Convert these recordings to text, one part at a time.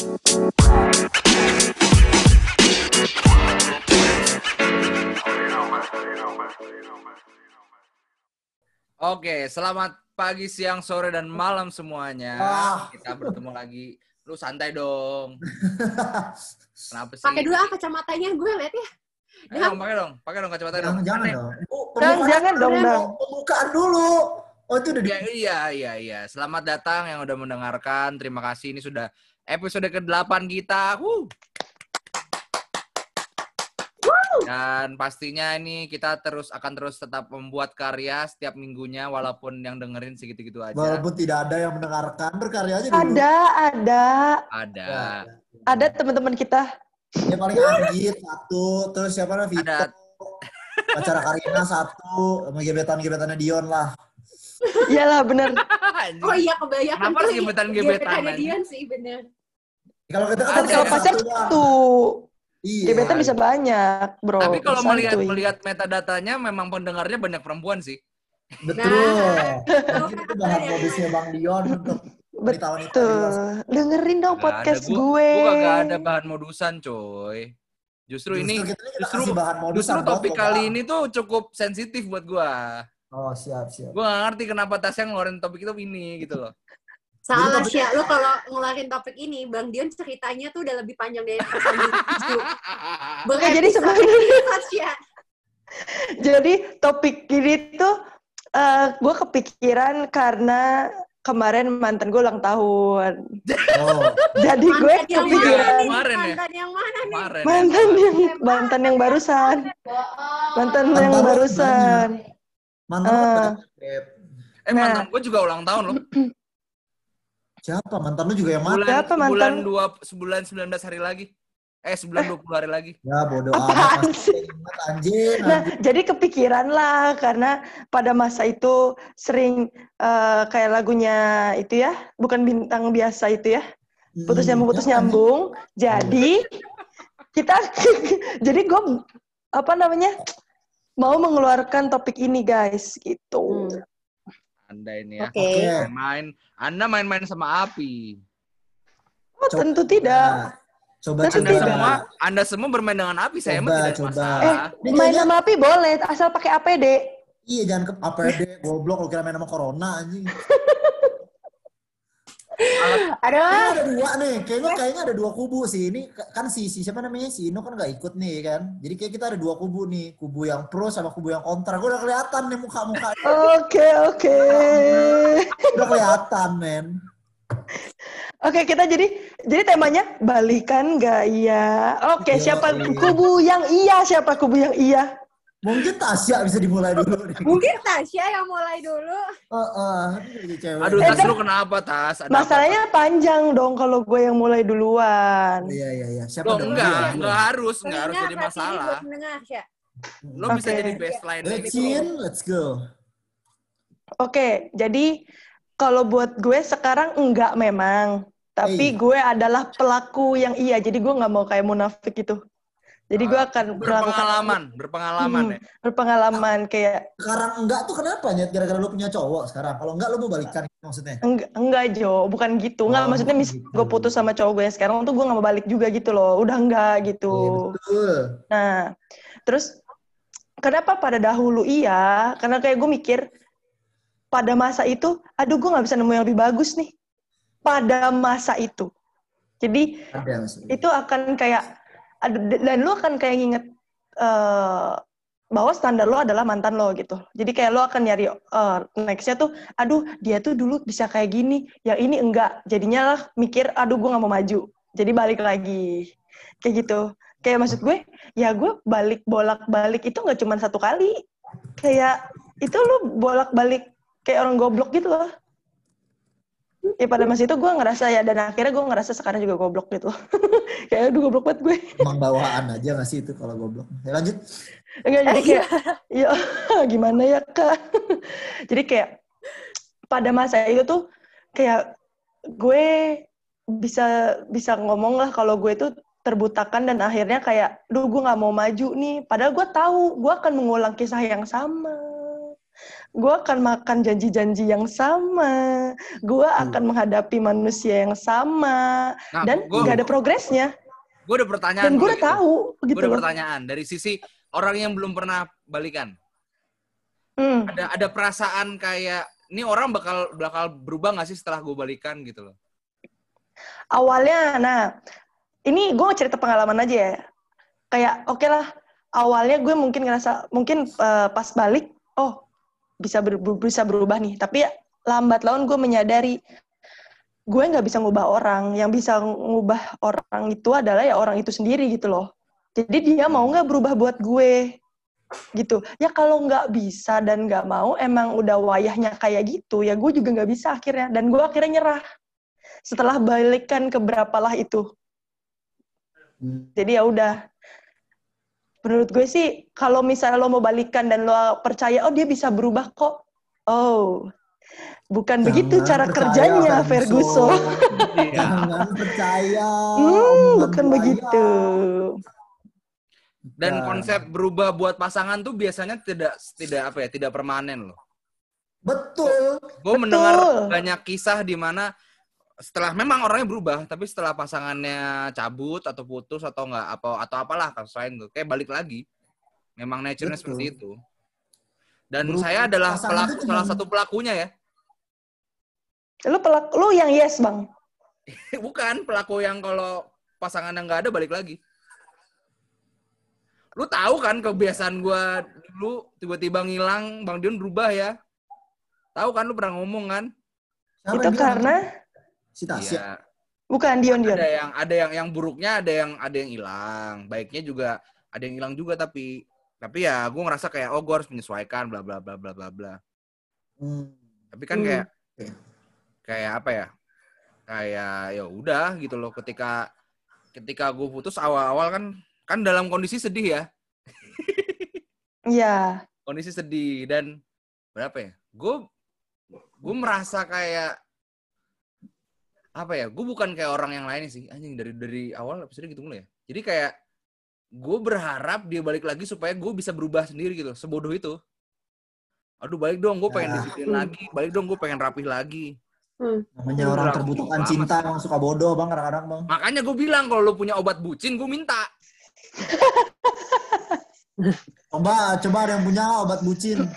Oke, selamat pagi, siang, sore, dan malam semuanya. Ah. Kita bertemu lagi. Lu santai dong. Kenapa sih? Pakai dulu ah kacamatanya gue liat ya. Ayo dong, pakai dong. Pakai dong kacamata dong. Jangan, jangan Aneh. dong. Oh, Dang, pembukaan jangan dong. Dang. Pembukaan dulu. Oh, itu udah di... Iya, iya, iya, iya. Selamat datang yang udah mendengarkan. Terima kasih. Ini sudah episode ke-8 kita. Wuh. Dan pastinya ini kita terus akan terus tetap membuat karya setiap minggunya walaupun yang dengerin segitu-gitu aja. Walaupun tidak ada yang mendengarkan, berkarya aja dulu. Ada, ada, Ada. Ya, ada teman-teman kita. ya paling Anggit satu, terus siapa namanya Vito, Ada. pacara Karina satu, sama gebetan-gebetannya Dion lah. Iyalah bener. Anjing. Oh iya kebanyakan Kenapa harus gebetan-gebetan? Dian sih bener. Kalau kita kan. Kalau pacar satu. Iya. Gebetan bisa banyak, bro. Tapi kalau melihat melihat metadatanya memang pendengarnya banyak perempuan sih. Betul. Nah. Mungkin itu bahan modusnya Bang Dion untuk Betul. Dengerin dong podcast ada, gua- gue. Gua kagak ada bahan modusan, coy. Justru ini kita, kita justru- bahan modusan justru topik kali ini tuh cukup sensitif buat gua. Oh, siap, siap. Gua gak ngerti kenapa Tasya ngeluarin topik itu ini gitu loh. Salah sih lu kalau ngeluarin topik ini, Bang Dion ceritanya tuh udah lebih panjang dari episode itu. Oke, jadi sebenarnya jadi topik ini tuh eh gue kepikiran karena kemarin mantan gue ulang tahun. Oh, Jadi gue Mantan yang kepikiran mana nih? Kemarin ya? Mantan yang mana nih? Kemarin. mantan yang mantan yang barusan, mantan Mantan yang barusan. Mantan lu Eh. Eh mantan gua juga ulang tahun loh. Siapa? Mantan lu juga yang mana? Bulan, Siapa mantan? Bulan dua, sebulan 19 hari lagi. Eh, sebulan 20 hari lagi. Ya bodoh amat. Anjing. Nah, jadi kepikiran lah karena pada masa itu sering eh, kayak lagunya itu ya, bukan bintang biasa itu ya, putus Hmm, nyambung putus ya, nyambung. Jadi kita, jadi gue apa namanya mau mengeluarkan topik ini guys gitu. Hmm. Anda ini ya. Oke. Oke. Main, Anda main-main sama api. Oh Coba- tentu tidak. Nah, coba Tentu coba. Anda tidak. semua, Anda semua bermain dengan api. Saya mah Coba, tidak ada coba. masalah. Eh, main sama api boleh asal pakai APD. Iya jangan ke APD, goblok lo kira main sama corona anjing. Aduh. Kayaknya ada dua nih, kayaknya kayaknya ada dua kubu sih. Ini kan si, si siapa namanya si Ino kan nggak ikut nih kan. Jadi kayak kita ada dua kubu nih, kubu yang pro sama kubu yang kontra. Gue udah kelihatan nih muka-muka, Oke oke. udah kelihatan men. Oke kita jadi jadi temanya balikan gak iya. Oke Iya, siapa iya. kubu yang iya siapa kubu yang iya? Mungkin Tasya bisa dimulai dulu nih. Mungkin Tasya yang mulai dulu. Jadi cewek. Aduh, Tas lu kenapa, Tas? Ada apa, Masalahnya panjang dong kalau gue yang mulai duluan. Iya iya iya. Siapa dulu? enggak, Dia? enggak harus, enggak harus jadi masalah. Lo bisa Oke. jadi baseline Let's in, let's go. Oke jadi kalau buat gue sekarang enggak memang. Tapi Hey. gue adalah pelaku yang iya. Jadi gue nggak mau kayak munafik gitu. Jadi gue akan melakukan Berpengalaman, berpengalaman Hmm. ya. berpengalaman kayak Sekarang enggak tuh kenapa Nyet? Gara-gara lu punya cowok sekarang. Kalau enggak lu mau balikan maksudnya. enggak enggak Jo, bukan gitu. Enggak Oh, maksudnya mis gitu. gue putus sama cowok gue yang sekarang tuh gue nggak mau balik juga gitu loh. Udah enggak gitu. Iya, betul. Nah, terus kenapa pada dahulu iya? Karena kayak gue mikir pada masa itu, aduh gue nggak bisa nemu yang lebih bagus nih. Pada masa itu. Jadi Ada itu akan kayak, dan lu akan kayak nginget eh, bahwa standar lo adalah mantan lo gitu. Jadi kayak lo akan nyari eh, nextnya tuh, aduh dia tuh dulu bisa kayak gini, yang ini enggak. Jadinya lah mikir, aduh gue nggak mau maju. Jadi balik lagi. Kayak gitu. Kayak maksud gue, ya gue balik bolak-balik itu nggak cuma satu kali. Kayak itu lo bolak-balik kayak orang goblok gitu loh. Ya pada masa itu gue ngerasa ya, dan akhirnya gue ngerasa sekarang juga goblok gitu. kayak aduh goblok banget gue. Emang bawaan aja gak sih itu kalau goblok. Ya lanjut. Enggak, jadi kayak, ya gimana ya kak? jadi kayak pada masa itu tuh kayak gue bisa bisa ngomong lah kalau gue tuh terbutakan dan akhirnya kayak, duh gue nggak mau maju nih. Padahal gue tahu gue akan mengulang kisah yang sama. Gue akan makan janji-janji yang sama, gue akan menghadapi manusia yang sama, Nah, dan gua- nggak ada progresnya. Gue ada pertanyaan. Dan gue udah gitu. tahu Gue gitu ada loh. pertanyaan dari sisi orang yang belum pernah balikan. Hmm. Ada ada perasaan kayak ini orang bakal bakal berubah gak sih setelah gue balikan gitu loh. Awalnya, nah ini gue cerita pengalaman aja ya. Kayak oke lah, awalnya gue mungkin ngerasa mungkin eh, pas balik, oh bisa ber- bisa berubah nih. Tapi lambat laun gue menyadari gue nggak bisa ngubah orang. Yang bisa ngubah orang itu adalah ya orang itu sendiri gitu loh. Jadi dia mau nggak berubah buat gue gitu. Ya kalau nggak bisa dan nggak mau, emang udah wayahnya kayak gitu. Ya gue juga nggak bisa akhirnya. Dan gue akhirnya nyerah setelah balikan ke berapalah itu. Hmm. Jadi ya udah. Menurut gue sih kalau misalnya lo mau balikan dan lo percaya oh dia bisa berubah kok. Oh. Bukan begitu Jangan cara percaya, kerjanya Ferguson. Iya. Jangan percaya. Hmm, bukan buaya. begitu. Dan Nah. konsep berubah buat pasangan tuh biasanya tidak tidak apa ya, tidak permanen loh. Betul. Gue mendengar banyak kisah di mana setelah memang orangnya berubah, tapi setelah pasangannya cabut atau putus atau enggak apa atau apalah kasus lain tuh, kayak balik lagi. Memang nature-nya Betul. seperti itu. Dan Berubah. saya adalah pelaku, salah satu pelakunya ya. Lo pelak lo yang yes, Bang. Bukan pelaku yang kalau pasangan yang nggak ada balik lagi. Lu tahu kan kebiasaan gua dulu tiba-tiba ngilang, Bang Dion berubah ya. Tahu kan lu pernah ngomong kan? Siapa itu karena si Tasya. Iya. bukan Dion Dion. Ada yang ada yang yang buruknya ada yang ada yang hilang, baiknya juga ada yang hilang juga tapi tapi ya gue ngerasa kayak oh gue harus menyesuaikan bla bla bla bla bla bla. Hmm. Tapi kan Hmm. kayak kayak apa ya? Kayak ya udah gitu loh ketika ketika gue putus awal-awal kan kan dalam kondisi sedih ya. Iya. Kondisi sedih dan berapa ya? Gue gue merasa kayak apa ya? Gue bukan kayak orang yang lain sih. Anjing dari dari awal episode gitu mulu ya. Jadi kayak gue berharap dia balik lagi supaya gue bisa berubah sendiri gitu. Sebodoh itu. Aduh balik dong, gue pengen Ya. disiplin lagi. Balik dong, gue pengen rapih lagi. Namanya Lu orang terbutuhkan banget cinta emang suka bodoh bang kadang-kadang bang. Makanya gue bilang kalau lu punya obat bucin, gue minta. Coba coba ada yang punya obat bucin.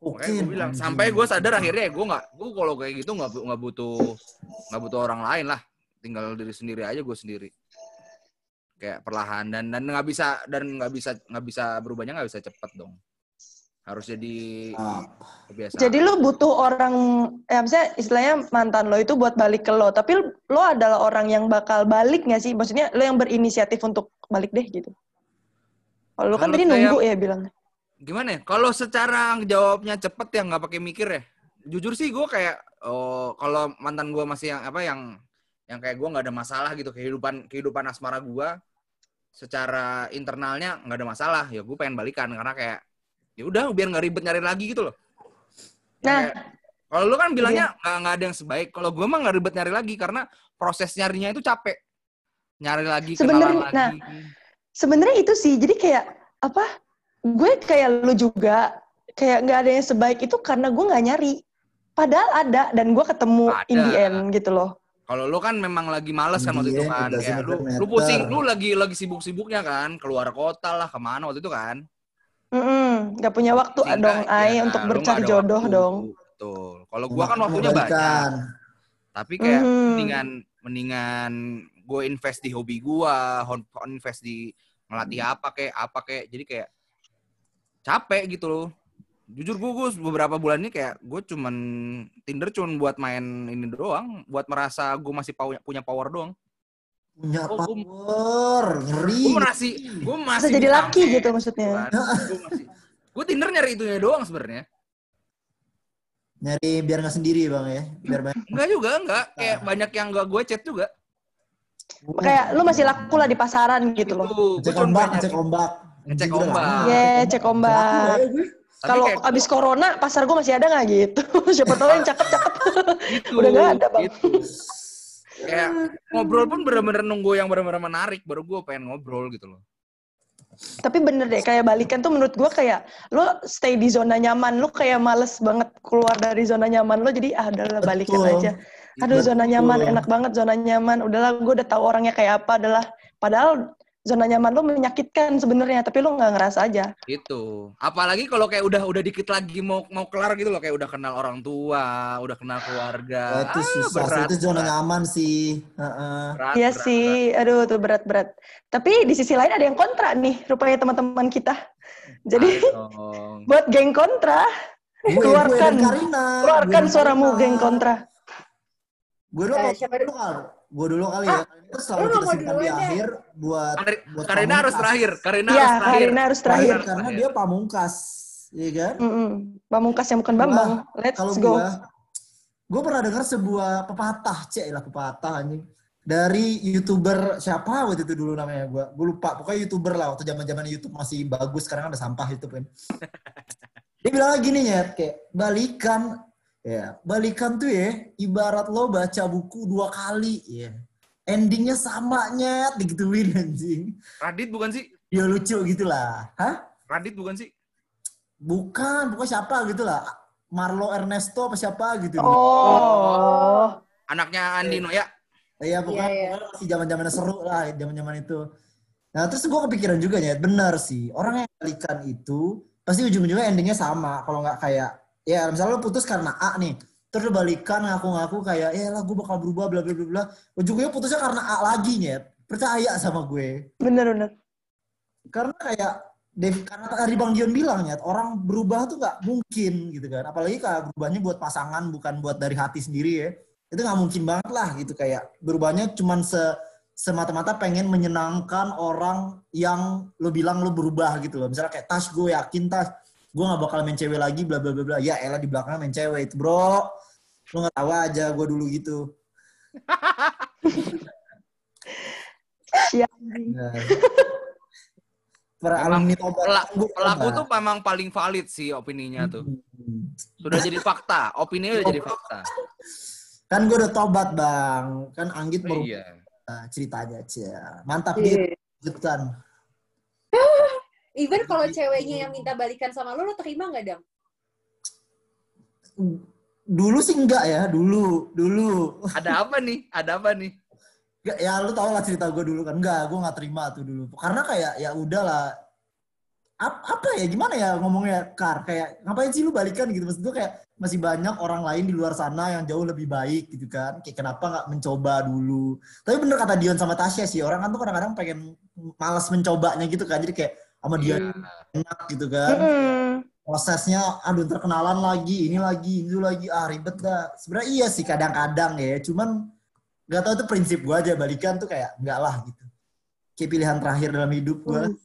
Oke. gue bilang sampai gue sadar akhirnya gue nggak, gue kalau kayak gitu nggak nggak butuh nggak butuh orang lain lah. Tinggal diri sendiri aja gue sendiri. Kayak perlahan dan dan nggak bisa dan nggak bisa nggak bisa berubahnya nggak bisa cepet dong. Harus jadi Ah, kebiasaan. Jadi lu butuh orang, ya misalnya istilahnya mantan lo itu buat balik ke lo, tapi lo adalah orang yang bakal balik nggak sih? Maksudnya lo yang berinisiatif untuk balik deh gitu. Kalau lo kan tadi nunggu ya bilang. Gimana ya? Kalau secara jawabnya cepet ya nggak pakai mikir ya. Jujur sih gue kayak oh kalau mantan gue masih yang apa yang yang kayak gue nggak ada masalah gitu kehidupan kehidupan asmara gue secara internalnya nggak ada masalah ya gue pengen balikan karena kayak ya udah biar nggak ribet nyari lagi gitu loh. Ya Nah. kalau lu kan bilangnya nggak nggak ada yang sebaik. Kalau gue mah nggak ribet nyari lagi karena proses nyarinya itu capek. Nyari lagi, Sebenarnya- nah, lagi. Sebenarnya itu sih, jadi kayak apa? Gue kayak lu juga, kayak nggak ada yang sebaik itu karena gue nggak nyari. Padahal ada dan gue ketemu in the Ada. end gitu loh. Kalau lu kan memang lagi males kan waktu itu Iya, kan. doesn't lu, lu pusing, lu lagi lagi sibuk-sibuknya kan. Keluar kota lah, ke mana waktu itu kan. Mm-mm, nggak punya waktu Sehingga, dong, Ay, ya, untuk bercari ada jodoh waktu. dong. Betul. Kalau gua kan waktunya banyak. Tapi kayak Mhm. mendingan mendingan gue invest di hobi gua, hon- invest di ngelatih apa kayak apa kayak. Jadi kayak capek gitu loh. Jujur gue, gue beberapa bulan ini kayak gue cuman Tinder cuman buat main ini doang, buat merasa gue masih punya power doang. Punya Oh, gua- power, ngeri. gue masih gue masih Bisa jadi laki gitu maksudnya. gue masih gue Tinder nyari itunya doang sebenarnya Nyari biar nggak sendiri bang ya, biar banyak. enggak juga enggak kayak banyak yang enggak gue chat juga Kayak lu masih laku lah di pasaran gitu loh. Cek gua ombak, cek ombak. Ngecek ombak. lama. Ye, cek ombak. Ya Kalau abis corona, pasar gue masih ada nggak gitu? Siapa tahu yang cakep-cakep. gitu, udah nggak ada, Bang. gitu. kayak ngobrol pun bener-bener nunggu yang bener-bener menarik baru gue pengen ngobrol gitu loh Tapi bener deh, kayak balikan tuh menurut gue kayak lo stay di zona nyaman, lo kayak males banget keluar dari zona nyaman lo, jadi ah udahlah balikan Betul. aja. Aduh zona nyaman, Betul. enak banget zona nyaman. Udahlah gue udah tahu orangnya kayak apa, adalah padahal zona nyaman lo menyakitkan sebenarnya, tapi lo nggak ngerasa aja. Itu. Apalagi kalau kayak udah udah dikit lagi mau mau kelar gitu loh, kayak udah kenal orang tua, udah kenal keluarga. Itu Ah, susah sih, berat, itu zona berat, nyaman sih. Heeh. berat, Iya berat, sih, aduh tuh berat-berat. Tapi di sisi lain ada yang kontra nih, rupanya teman-teman kita. berat. Jadi dong. buat geng kontra, Gue, gue Keluarkan. Karina. keluarkan Gue suaramu Karina. geng kontra. Gue dulu, Eh, siapa dulu. Gue dulu kali Ah, ya. Terus selalu lu kita simpan di deh. akhir buat Kar- buat Karina harus terakhir. Karina Iya, harus terakhir. Karina harus Terakhir karena Terakhir. dia pamungkas, iya kan? Mm-mm. Pamungkas yang bukan Bambang. Let's Kalau go. gue, gue pernah dengar sebuah pepatah, cek lah pepatah anjing. Dari youtuber siapa waktu itu dulu namanya gue, gue lupa. Pokoknya youtuber lah waktu zaman zaman YouTube masih bagus. Sekarang ada sampah YouTube kan. Dia bilang lagi nih ya, kayak balikan, ya balikan tuh ya ibarat lo baca buku dua kali, ya endingnya sama nyet digituin anjing. Radit bukan sih? Ya lucu gitu lah. Hah? Radit bukan sih? Bukan, bukan siapa gitu lah. Marlo Ernesto apa siapa gitu. Oh. Anaknya Andi Noya. Iya, pokoknya, Iya, iya. pokoknya masih zaman-zaman seru lah, zaman-zaman itu. Nah, terus gue kepikiran juga ya, benar sih. Orang yang balikan itu pasti ujung-ujungnya endingnya sama. Kalau nggak kayak, ya misalnya lo putus karena A nih, terus lo balikan ngaku-ngaku kayak, ya lah gue bakal berubah, bla bla bla bla. Ujungnya putusnya karena A lagi nyet. Percaya sama gue. Bener-bener. Karena kayak Dev, karena tadi Bang Dion bilang ya, orang berubah tuh nggak mungkin gitu kan. Apalagi kayak berubahnya buat pasangan, bukan buat dari hati sendiri ya. Itu nggak mungkin banget lah gitu kayak berubahnya cuman se semata-mata pengen menyenangkan orang yang lo bilang lo berubah gitu loh. Misalnya kayak Tas, gue yakin Tas, gue nggak bakal main cewek lagi, bla bla bla bla. Ya elah di belakangnya main cewek itu bro. Lo nggak tahu aja gue dulu gitu. Siap. Nah. Para alumni tobat. Pelaku tobat. tuh memang paling valid sih opininya tuh. Hmm. Sudah jadi fakta. Opininya udah jadi fakta. Kan gue udah tobat bang. Kan Anggit baru Iya. ceritanya aja. Mantap Iya. dia. Lanjutkan. Even kalau ceweknya yang minta balikan sama lo, lo terima nggak, Dang? Dulu sih enggak ya. Dulu. Dulu. Ada apa nih? Ada apa nih? Enggak, ya lu tau lah cerita gue dulu kan. Enggak, gue gak terima tuh dulu. Karena kayak ya udahlah. Ap- apa ya gimana ya ngomongnya Kar kayak ngapain sih lu balikan gitu maksud gue kayak masih banyak orang lain di luar sana yang jauh lebih baik gitu kan kayak kenapa nggak mencoba dulu tapi bener kata Dion sama Tasya sih orang kan tuh kadang-kadang pengen malas mencobanya gitu kan jadi kayak sama dia Iya. enak gitu kan. Mm-mm. prosesnya aduh terkenalan lagi ini lagi itu lagi. Ah ribet dah. Sebenarnya iya sih kadang-kadang ya. Cuman nggak tahu tuh prinsip gue aja. Balikan tuh kayak enggak lah gitu. Kayak pilihan terakhir dalam hidup gue Hmm.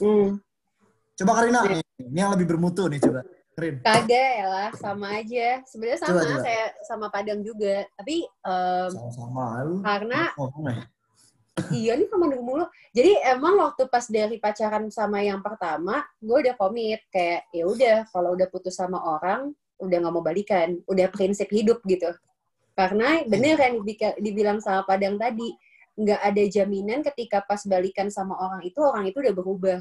Hmm. coba Karina. Nih ini yang lebih bermutu nih coba. Karin. Kagak ya lah, sama aja. Sebenarnya sama, Coba, coba. saya sama Padang juga. Tapi em, sama-sama. Karena ya iya nih sama mulu. Jadi emang waktu pas dari pacaran sama yang pertama, gue udah komit kayak ya udah kalau udah putus sama orang, udah nggak mau balikan, udah prinsip hidup gitu. Karena bener yang dibika- dibilang sama Padang tadi, nggak ada jaminan ketika pas balikan sama orang itu orang itu udah berubah.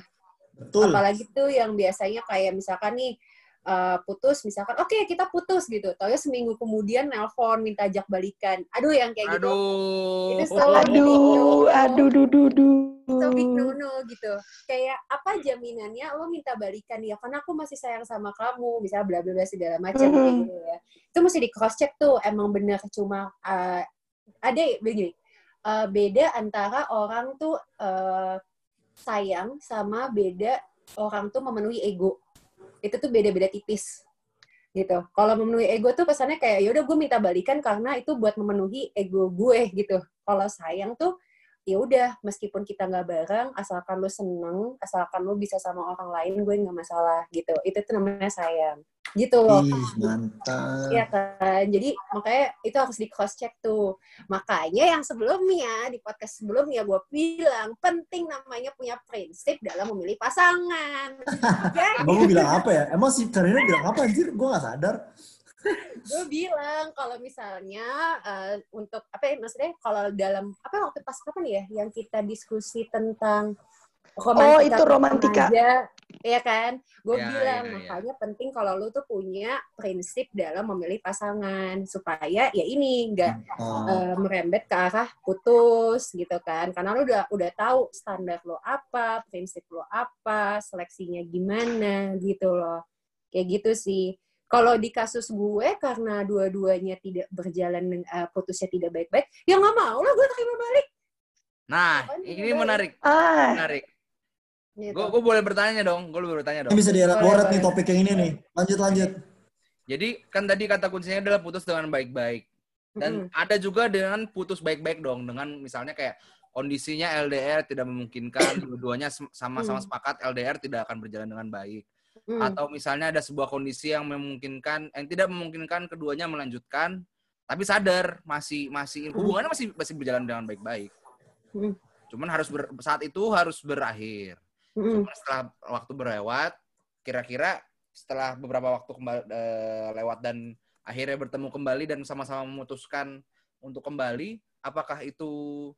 betul apalagi tuh yang biasanya kayak misalkan nih uh, putus misalkan oke kita putus gitu. Tahu seminggu kemudian nelpon minta ajak balikan. Aduh yang kayak gitu. Aduh. Itu so- Aduh, aduh, duh, duh, duh. so big no no gitu. Kayak apa jaminannya lo minta balikan ya? Karena aku masih sayang sama kamu misalnya bla bla bla segala macam Mhm. kayak gitu ya. Itu mesti di cross check tuh emang bener cuma uh, ada begini uh, beda antara orang tuh uh, sayang sama beda orang tuh memenuhi ego itu tuh beda-beda tipis. Gitu. Kalau memenuhi ego tuh pesannya kayak yaudah gue minta balikan karena itu buat memenuhi ego gue gitu. Kalau sayang tuh ya udah meskipun kita nggak bareng asalkan lu seneng asalkan lu bisa sama orang lain gue nggak masalah gitu itu tuh namanya sayang gitu loh Ih, mantap Iya kan, jadi makanya itu harus di cross check tuh. Makanya yang sebelumnya di podcast sebelumnya gue bilang penting namanya punya prinsip dalam memilih pasangan. ya, Emang lu bilang apa ya? Emang si Karina bilang apa anjir? Gue gak sadar. Gue bilang kalau misalnya eh, untuk apa ya maksudnya kalau dalam apa waktu pas kapan ya yang kita diskusi tentang romantika itu romantika. aja ya kan gue Ya, bilang ya, ya. makanya penting kalau lu tuh punya prinsip dalam memilih pasangan supaya ya ini nggak Oh. eh, merembet ke arah putus gitu kan karena lu udah udah tahu standar lo apa prinsip lo apa seleksinya gimana gitu loh kayak gitu sih kalau di kasus gue karena dua-duanya tidak berjalan eh, putusnya tidak baik-baik ya nggak mau lah gue terima balik Nah, Apaan ini menarik, Ah, menarik. gitu. Gue gue boleh bertanya dong, gue boleh bertanya Ini dong. bisa dielaborat nih topik yang ini nih. Lanjut lanjut. Jadi kan tadi kata kuncinya adalah putus dengan baik-baik. Dan Mm-mm. ada juga dengan putus baik-baik dong, dengan misalnya kayak kondisinya LDR tidak memungkinkan, dua-duanya sama-sama Hmm. sepakat LDR tidak akan berjalan dengan baik. Mm. Atau misalnya ada sebuah kondisi yang memungkinkan, yang tidak memungkinkan keduanya melanjutkan, tapi sadar masih masih hubungannya masih masih berjalan dengan baik-baik. Hmm. Cuman harus ber- saat itu harus berakhir. Mm-mm. Cuman setelah waktu berlewat, kira-kira setelah beberapa waktu kembali lewat dan akhirnya bertemu kembali dan sama-sama memutuskan untuk kembali, apakah itu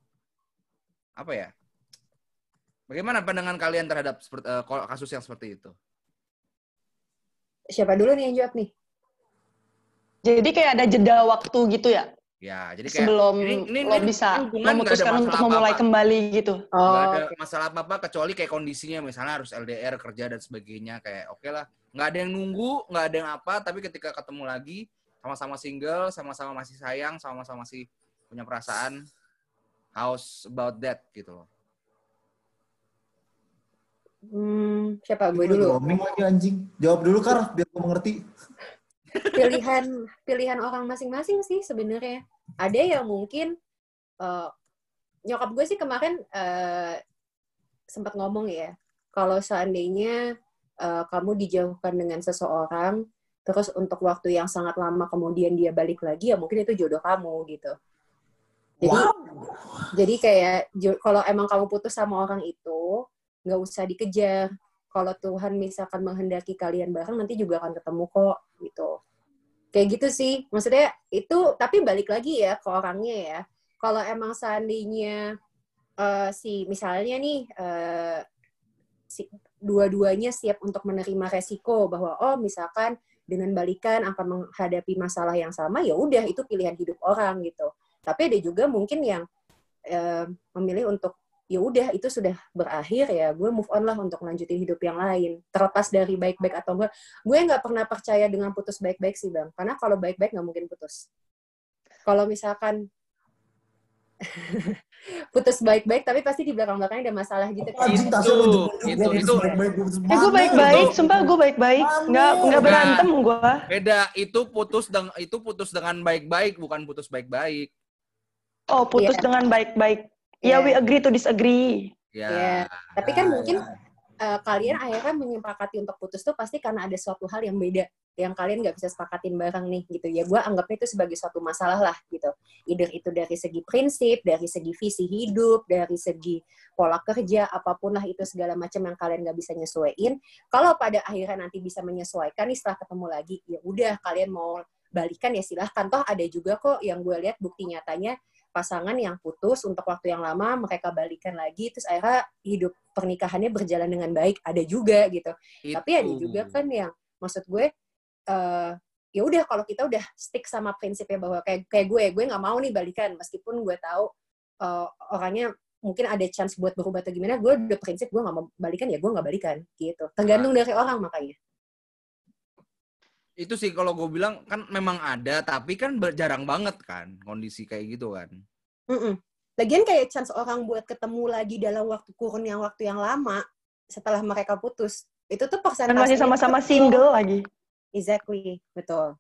apa ya? Bagaimana pandangan kalian terhadap seperti, eh, kasus yang seperti itu? Siapa dulu nih yang jawab nih? Jadi kayak ada jeda waktu gitu ya? Ya, jadi kayak sebelum ini- ini- lo ini bisa memutuskan untuk memulai apa-apa. kembali gitu. oh ada masalah apa-apa kecuali kayak kondisinya misalnya harus LDR kerja dan sebagainya. Kayak oke lah. Nggak ada yang nunggu nggak ada yang apa tapi ketika ketemu lagi sama-sama single sama-sama masih sayang sama-sama masih punya perasaan how's about that gitu loh hmm, siapa? Gue dulu. Roaming lagi anjing. Jawab dulu Kar, biar gue mengerti. pilihan pilihan orang masing-masing sih sebenarnya. Ada yang mungkin eh, nyokap gue sih kemarin eh, sempat ngomong ya kalau seandainya eh, kamu dijauhkan dengan seseorang terus untuk waktu yang sangat lama kemudian dia balik lagi ya mungkin itu jodoh kamu gitu. Jadi jadi kayak kalau emang kamu putus sama orang itu nggak usah dikejar. Kalau Tuhan misalkan menghendaki kalian bareng nanti juga akan ketemu kok gitu. Kayak gitu sih. Maksudnya itu tapi balik lagi ya ke orangnya ya. Kalau emang seandainya eh, si misalnya nih eh, si dua-duanya siap untuk menerima resiko bahwa oh misalkan dengan balikan akan menghadapi masalah yang sama ya udah itu pilihan hidup orang gitu. Tapi ada juga mungkin yang eh, memilih untuk ya udah itu sudah berakhir ya gue move on lah untuk lanjutin hidup yang lain terlepas dari baik-baik atau enggak gue nggak pernah percaya dengan putus baik-baik sih bang karena kalau baik-baik nggak mungkin putus kalau misalkan putus baik-baik tapi pasti di belakang-belakangnya ada masalah gitu kan Itu, itu, itu. baik-baik. gue Eh gue baik-baik, sumpah gue baik-baik. Nggak nggak berantem gue. beda itu putus dengan itu putus dengan baik-baik bukan putus baik-baik Oh putus Iya. dengan baik-baik. Iya. Ya we agree to disagree. ya Iya. tapi kan mungkin eh, kalian akhirnya menyepakati untuk putus tuh pasti karena ada suatu hal yang beda yang kalian nggak bisa sepakatin bareng nih gitu ya gue anggapnya itu sebagai suatu masalah lah gitu either itu dari segi prinsip dari segi visi hidup dari segi pola kerja apa pun lah itu segala macam yang kalian nggak bisa nyesuaiin kalau pada akhirnya nanti bisa menyesuaikan nih setelah ketemu lagi ya udah kalian mau balikan ya silahkan toh ada juga kok yang gue lihat bukti nyatanya pasangan yang putus untuk waktu yang lama mereka balikan lagi terus akhirnya hidup pernikahannya berjalan dengan baik ada juga gitu. Tapi ada Itu. juga kan yang maksud gue eh ya udah kalau kita udah stick sama prinsipnya bahwa kayak kayak gue gue nggak mau nih balikan meskipun gue tahu eh, orangnya mungkin ada chance buat berubah atau gimana gue udah prinsip gue nggak mau balikan ya gue nggak balikan gitu. Tergantung dari orang makanya itu sih kalau gue bilang kan memang ada tapi kan jarang banget kan kondisi kayak gitu kan Mm-mm. lagian kayak chance orang buat ketemu lagi dalam waktu kurun yang waktu yang lama setelah mereka putus itu tuh Dan persentasenya masih sama-sama single lagi. exactly betul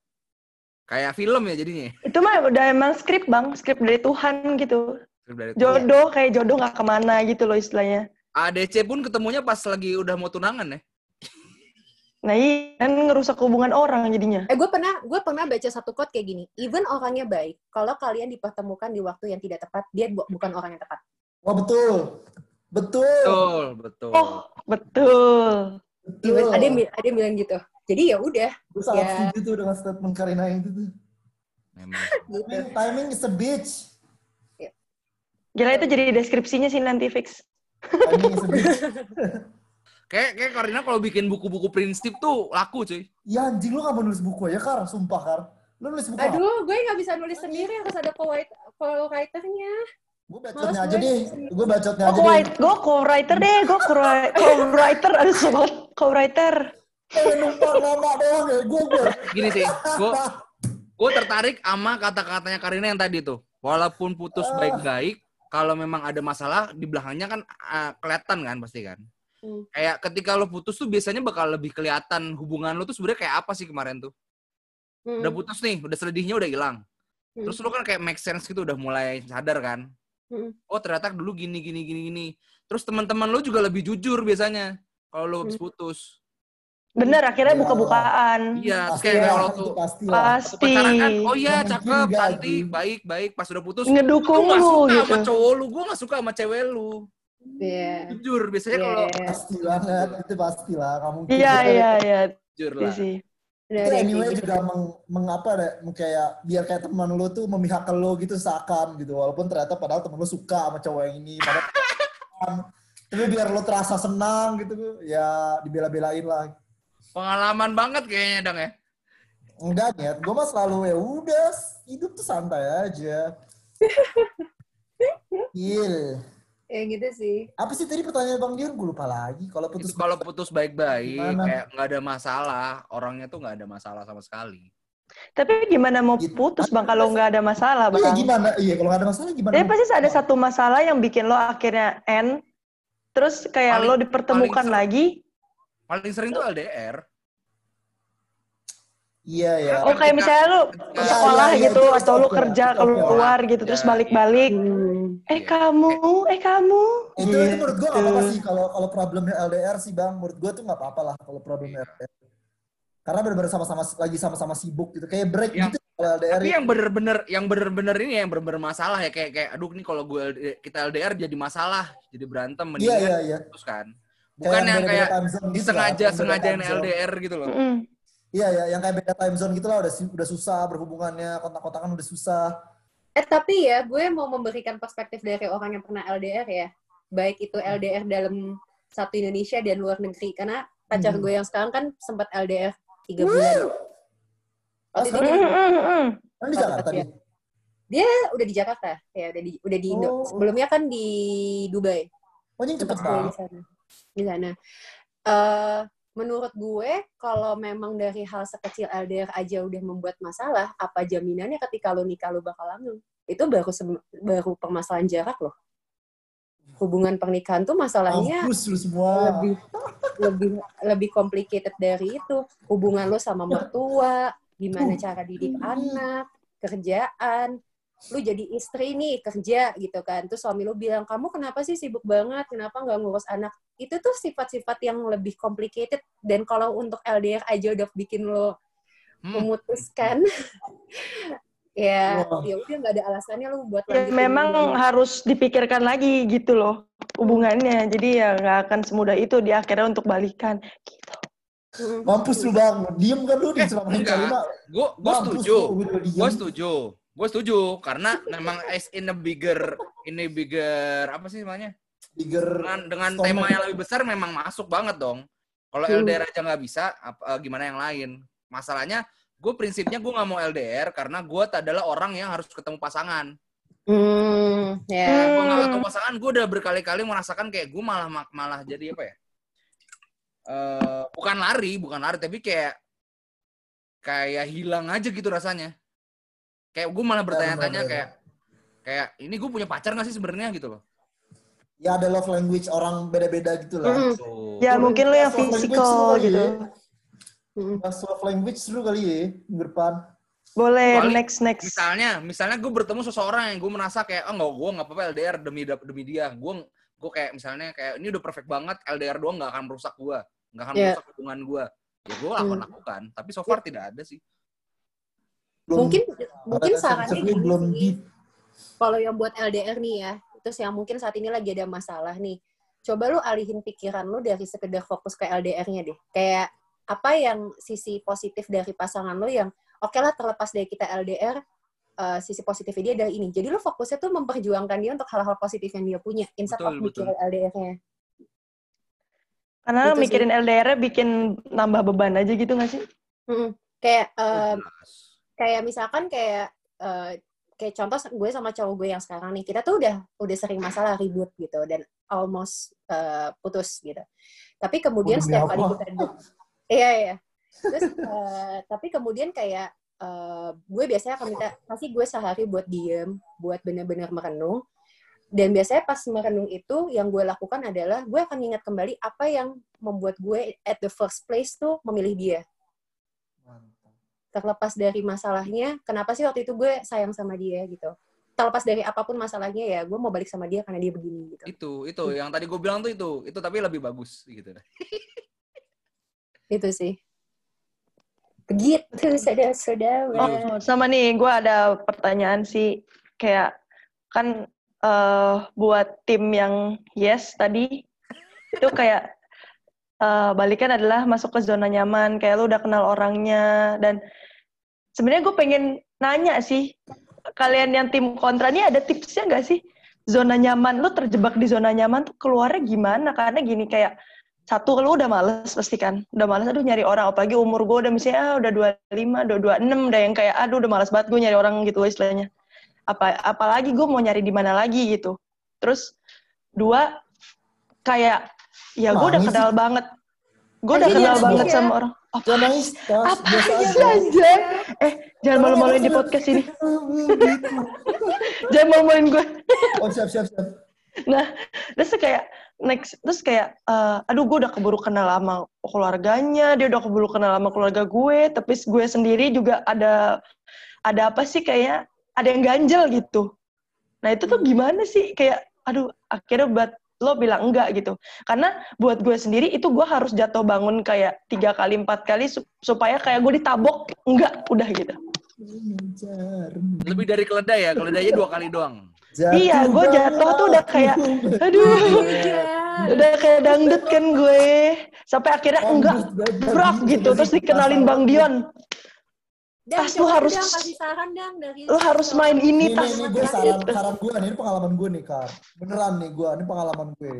kayak film ya jadinya Itu mah udah emang skrip bang, skrip dari Tuhan gitu. Dari Tuhan. Jodoh kayak jodoh nggak ke mana gitu loh istilahnya. ADC pun ketemunya pas lagi udah mau tunangan ya Nah iya, kan ngerusak hubungan orang jadinya. Eh gue pernah gue pernah baca satu quote kayak gini. Even orangnya baik, kalau kalian dipertemukan di waktu yang tidak tepat, dia bu- bukan orang yang tepat. Wah betul. Betul. betul betul Oh betul. Betul. Ada yang ada yang bilang gitu. Jadi ya udah Gue sangat Ya. setuju tuh dengan statement Karina itu tuh. memang gitu. Timing, timing is a bitch. Gila itu jadi deskripsinya sih nanti fix. Anjing sedih. Kayak kayak Karina kalau bikin buku-buku prinsip tuh laku cuy. Ya anjing lu gak mau nulis buku aja, Kar. Sumpah, Kar. Lu nulis buku apa? Aduh, gue nggak bisa nulis sendiri, harus ada co-write- co-writer-nya. Gue bacotnya Males aja gue. deh. Gue bacotnya Oh, aja deh. gue co-writer deh, gue co- co-writer, ada sobat co-writer. Eh, numpang nama doang ya. Gue, gue. Gini sih, gue gue tertarik sama kata-katanya Karina yang tadi tuh. Walaupun putus baik-baik, kalau memang ada masalah di belakangnya kan ah, kelihatan kan pasti kan. Hmm. Kayak ketika lo putus tuh biasanya bakal lebih kelihatan hubungan lo tuh sebenarnya kayak apa sih kemarin tuh. Hmm. Udah putus nih, udah sedihnya udah hilang. Hmm. Terus lo kan kayak make sense gitu udah mulai sadar kan. Hmm. Oh ternyata dulu gini gini gini gini. Terus teman-teman lo juga lebih jujur biasanya kalau lo habis Hmm. putus. Bener, akhirnya Ya. buka-bukaan. Iya, Pasti kayak lah, kalau itu tuh pasti waktu Pasti. pacaran kan, oh iya cakep, cantik, baik, baik. Pas udah putus, Ngedukung gue gak lu suka gitu. sama cowok lu, gue gak suka sama cewek lu. Iya. Jujur, biasanya Iya. kalau Pasti banget. Itu pasti lah. Mungkin. Iya, iya, iya. jujur Iya lah. sih. Itu anyway juga meng, mengapa deh, kayak biar kayak teman lu tuh memihak ke lu gitu seakan gitu. Walaupun ternyata padahal temen lu suka sama cowok yang ini. Padahal tapi biar lu terasa senang gitu, ya dibela-belain lah. Pengalaman banget kayaknya dong ya. Enggak nyet, gue mah selalu ya udah hidup tuh santai aja. Gil. Ya gitu sih. Apa sih tadi pertanyaan Bang Dion? Gue lupa lagi. Kalau putus kalau putus baik-baik, kayak nggak ada masalah, orangnya tuh nggak ada masalah sama sekali. Tapi gimana mau Gitu. putus bang kalau nggak ada masalah Iya bang? gimana? Iya kalau nggak ada masalah gimana? Jadi pasti ada satu masalah yang bikin lo akhirnya end, terus kayak Paling- lo dipertemukan paling lagi. Paling sering tuh LDR. Iya ya. Oh kayak misalnya lo Iya, sekolah iya, gitu itu atau lo oke, kerja keluar gitu terus Iya, balik-balik. Hmm. Eh kamu, eh kamu. Itu, itu menurut gue nggak apa-apa Gitu. sih kalau kalau problemnya LDR sih bang. Menurut gue tuh nggak apa-apa lah kalau problemnya. LDR. Karena benar-benar sama-sama lagi sama-sama sibuk gitu. Kayak break Yang- gitu kalau LDR. Tapi ya. yang bener-bener, yang bener-bener ini yang bener-bener masalah ya kayak kayak aduh nih kalau gue kita LDR jadi masalah, jadi berantem mendingan iya iya. putus kan. Bukan yang kayak time zone gitu disengaja sengajain zone. LDR gitu loh. Mm-mm. Iya ya, yang kayak beda time zone gitu lah udah udah susah berhubungannya, kontak-kontakan udah susah. Eh tapi ya, gue mau memberikan perspektif dari orang yang pernah LDR ya. Baik itu LDR dalam satu Indonesia dan luar negeri. Karena pacar Hmm. gue yang sekarang kan sempat LDR tiga bulan. Waktu itu Ah, Mm, mm, mm. Kan di Oh, Jakarta dia. dia udah di Jakarta, ya udah di udah di Indo. Oh. Sebelumnya kan di Dubai. Oh, ini cepet sekolah di banget. sana. Di sana. Eh, menurut gue, kalau memang dari hal sekecil LDR aja udah membuat masalah, apa jaminannya ketika lo nikah lo bakal langgeng? Itu baru baru permasalahan jarak loh. Hubungan pernikahan tuh masalahnya semua. lebih lebih lebih complicated dari itu. Hubungan lo sama mertua, gimana cara didik anak, kerjaan. Lu jadi istri nih kerja gitu kan. Terus suami lu bilang, "Kamu kenapa sih sibuk banget? Kenapa nggak ngurus anak?" Itu tuh sifat-sifat yang lebih complicated dan kalau untuk LDR aja udah bikin lo Hmm. memutuskan ya Wah. ya udah nggak ada alasannya lu buat Ya memang hubungan. harus dipikirkan lagi gitu loh hubungannya. Jadi ya nggak akan semudah itu di akhirnya untuk balikan. Gitu. Mm. Mampus lu bang. Diem kan lu di Eh, selama enggak. kalimat. Gue gue setuju. Gue setuju. Gue setuju karena memang as in a bigger ini bigger apa sih namanya? Bigger. Dengan dengan tema yang lebih besar memang masuk banget dong. Kalau Hmm. LDR aja nggak bisa, apa, eh, gimana yang lain? Masalahnya gue prinsipnya gue nggak mau LDR karena gue adalah orang yang harus ketemu pasangan. Hmm, ya. Hmm. Gue nggak ketemu pasangan, gue udah berkali-kali merasakan kayak gue malah malah jadi apa ya? Eh, bukan lari, bukan lari, tapi kayak kayak hilang aja gitu rasanya. Kayak gue malah bertanya-tanya kayak kayak ini gue punya pacar nggak sih sebenarnya gitu loh. Ya ada love language orang beda-beda gitu lah. Mm. Tuh. Ya mungkin lo yang kali gitu. ya. Mm. Bahas love language seru kali ya minggu depan. Boleh Kecuali next next. Misalnya, misalnya gue bertemu seseorang yang gue merasa kayak oh nggak gue nggak apa-apa LDR demi demi dia. Gue gue kayak misalnya kayak ini udah perfect banget LDR doang nggak akan merusak gue, nggak akan Iya. merusak hubungan gue. Ya gue akan Hmm. lakukan. Tapi so far tidak ada sih. Belum, Mungkin mungkin sarannya lu gini belum sih. deep. kalau yang buat LDR nih ya, terus yang mungkin saat ini lagi ada masalah nih, coba lu alihin pikiran lu dari sekedar fokus ke LDR-nya deh. Kayak apa yang sisi positif dari pasangan lu yang oke lah terlepas dari kita LDR, uh, sisi positifnya dia adalah ini. Jadi lo fokusnya tuh memperjuangkan dia untuk hal-hal positif yang dia punya, instead Betul, of mikirin LDR-nya. Karena Gitu mikirin LDR bikin nambah beban aja gitu gak sih? Mm-mm. Kayak uh. Kayak misalkan kayak uh, kayak contoh gue sama cowok gue yang sekarang nih kita tuh udah udah sering masalah ribut gitu dan almost uh, putus gitu. Tapi kemudian Oh, demi setiap kali kita iya iya. Terus uh, tapi kemudian kayak uh, gue biasanya akan minta pasti gue sehari buat diem buat bener-bener merenung. Dan biasanya pas merenung itu yang gue lakukan adalah gue akan ingat kembali apa yang membuat gue at the first place tuh memilih dia terlepas dari masalahnya, kenapa sih waktu itu gue sayang sama dia gitu. Terlepas dari apa pun masalahnya ya, gue mau balik sama dia karena dia begini gitu. Itu, itu yang tadi gue bilang tuh itu, itu tapi lebih bagus gitu. Itu sih. Begitu saudara-saudara. Oh, sama nih, gue ada pertanyaan sih. Kayak, kan eh, buat tim yang yes tadi, itu kayak eh, balikan adalah masuk ke zona nyaman. Kayak lu udah kenal orangnya. Dan sebenarnya gue pengen nanya sih, kalian yang tim kontra ini ada tipsnya nggak sih? Zona nyaman, lu terjebak di zona nyaman tuh keluarnya gimana? Karena gini, kayak satu lu udah males pasti kan udah males aduh nyari orang apalagi umur gue udah misalnya ah, udah 25 udah 26 udah yang kayak aduh udah males banget gue nyari orang gitu istilahnya apa apalagi gue mau nyari di mana lagi gitu terus dua kayak ya gue udah kenal banget. Gue udah kenal banget ya? sama orang. Apa Jangan nangis, apa aja. eh jangan malu-maluin di podcast ini. Jangan malu-maluin gue Oh, siap, siap, siap. Nah, terus kayak next terus kayak eh, aduh gue udah keburu kenal sama keluarganya, dia udah keburu kenal sama keluarga gue, tapi gue sendiri juga ada ada apa sih kayak ada yang ganjel gitu. Nah, itu tuh gimana sih? Kayak aduh akhirnya buat lo bilang enggak gitu. Karena buat gue sendiri itu gue harus jatuh bangun kayak tiga kali empat kali sup- supaya kayak gue ditabok enggak udah gitu. Lebih dari keledai ya, keledainya dua kali doang. Iya, gue jatuh tuh udah kayak, aduh, udah kayak dangdut kan gue. Sampai akhirnya enggak, brak gitu. Terus dikenalin Bang Dion. Dan Tas lu harus- kasih saran dang dari Lo harus main ini, Ini, tas. nih, gue saran, saran gue nih, ini pengalaman gue nih, Kar. Beneran nih gue, ini pengalaman gue.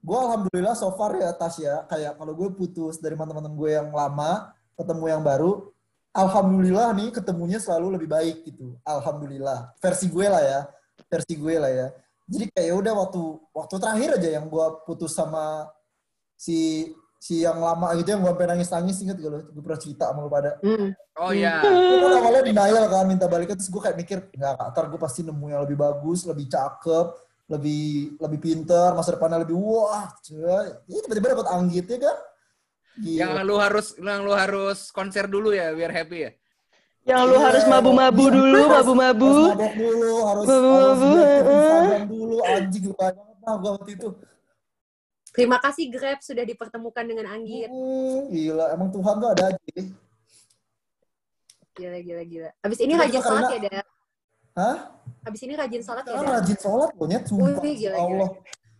Gue alhamdulillah so far ya, Tas ya, kayak kalau gue putus dari teman-teman gue yang lama, ketemu yang baru, alhamdulillah nih ketemunya selalu lebih baik gitu. Alhamdulillah. Versi gue lah ya, versi gue lah ya. Jadi kayak ya udah waktu waktu terakhir aja yang gue putus sama si si yang lama gitu yang gue sampai nangis-nangis inget gak lo? Gue pernah cerita sama lo pada. Hmm. Oh iya. Gue kan awalnya denial kan minta balikan terus gue kayak mikir nggak ntar gue pasti nemu yang lebih bagus lebih cakep lebih lebih pinter masa depannya lebih wah cuy ini tiba-tiba dapat anggit ya kan Yang Gila. lu harus yang lu harus konser dulu ya biar happy ya. Yang lu harus mabu-mabu dulu, mabu-mabu. harus mabok dulu harus Mabu-mabu, harus heeh. Instagram dulu anjing lupa banget lah gue waktu itu Terima kasih Grab sudah dipertemukan dengan Anggit. Hmm, gila emang Tuhan tuh ada aja Gila, gila, gila. Abis ini Gila, rajin karena- sholat ya, Dad? hah Abis ini rajin sholat ya, Dad? rajin sholat loh nyet sumpah Wih, gila, Allah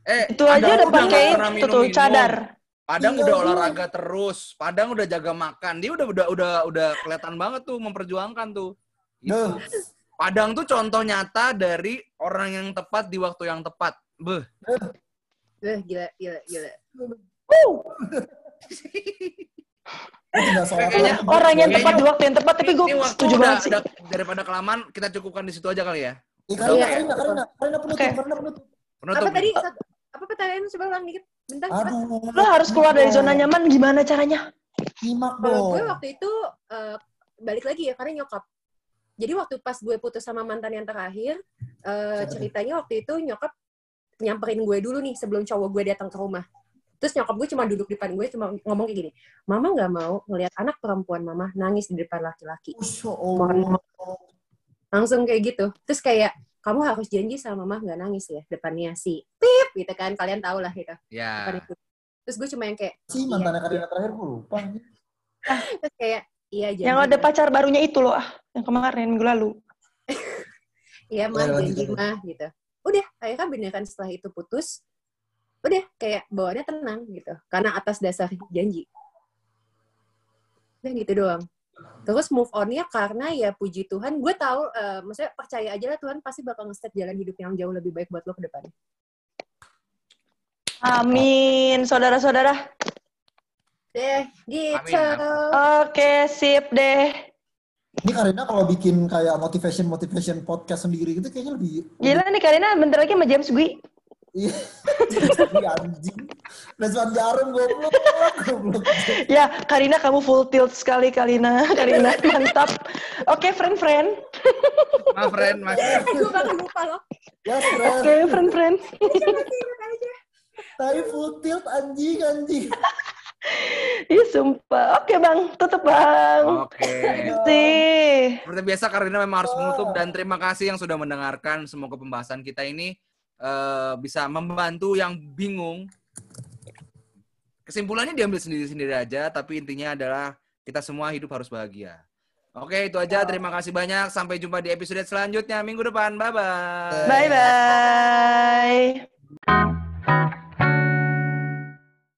Eh, Itu aja udah pakai itu tuh cadar. Padang Iya, udah gua- olahraga terus, Padang udah jaga makan. Dia udah udah udah udah kelihatan banget tuh memperjuangkan tuh. Gitu. Padang tuh contoh nyata dari orang yang tepat di waktu yang tepat. Beh. Eh, gila, gila, gila. Kayaknya lagi. Orang yang tepat di waktu yang tepat, tapi gue setuju udah, banget sih. udah- daripada kelamaan kita cukupkan di situ aja kali ya. Iya. Karina, Karina, Karina penutup, Oke. Karina penutup. Penutup. Apa tadi? Satu- Apa pertanyaan coba ulang dikit? Bentar. Aduh. Lo harus keluar dari zona nyaman gimana caranya? Kalau dong. gue waktu itu eh, balik lagi ya karena nyokap. Jadi waktu pas gue putus sama mantan yang terakhir, tuh? ceritanya waktu itu nyokap nyamperin gue dulu nih sebelum cowok gue datang ke rumah. Terus nyokap gue cuma duduk di depan gue cuma ngomong kayak gini, Mama nggak mau ngelihat anak perempuan Mama nangis di depan laki-laki. Langsung kayak gitu. Terus kayak kamu harus janji sama Mama nggak nangis ya depannya si Pip gitu kan kalian tahu lah gitu. Ya. Depan itu. Terus gue cuma yang kayak Si mantannya Karina terakhir gue lupa. terus kayak iya janji. Yang ada pacar barunya itu loh, ah, yang kemarin minggu lalu. Iya mah Ya, lanjut, janji mah gitu. Udah, akhirnya beneran setelah itu putus, udah kayak bawaannya tenang gitu. Karena atas dasar janji. Udah gitu doang. Terus move on-nya karena ya puji Tuhan, gue tahu, eh, maksudnya percaya aja lah Tuhan pasti bakal nge-set jalan hidup yang jauh lebih baik buat lo ke depan. Amin, saudara-saudara. Deh, gitu. Oke, sip deh. Ini Karina kalau bikin kayak motivation motivation podcast sendiri gitu kayaknya lebih Gila nih Karina bentar lagi sama James Gui. Iya. Anjing. Lesman jarum goblok. Goblok. Ya, Karina kamu full tilt sekali Karina. Karina mantap. Oke, friend-friend. Maaf, friend, mas. gue bakal lupa loh. Yes, friend. Oke, friend-friend. Tapi full tilt anjing anjing. Ih, sumpah. Oke, Bang. Tutup, Bang. Oke. Sih. Seperti biasa Karina memang harus menutup dan terima kasih yang sudah mendengarkan. Semoga pembahasan kita ini eh, bisa membantu yang bingung. Kesimpulannya diambil sendiri-sendiri aja, tapi intinya adalah kita semua hidup harus bahagia. Oke, itu aja. Terima kasih banyak. Sampai jumpa di episode selanjutnya minggu depan. Bye-bye. Bye-bye.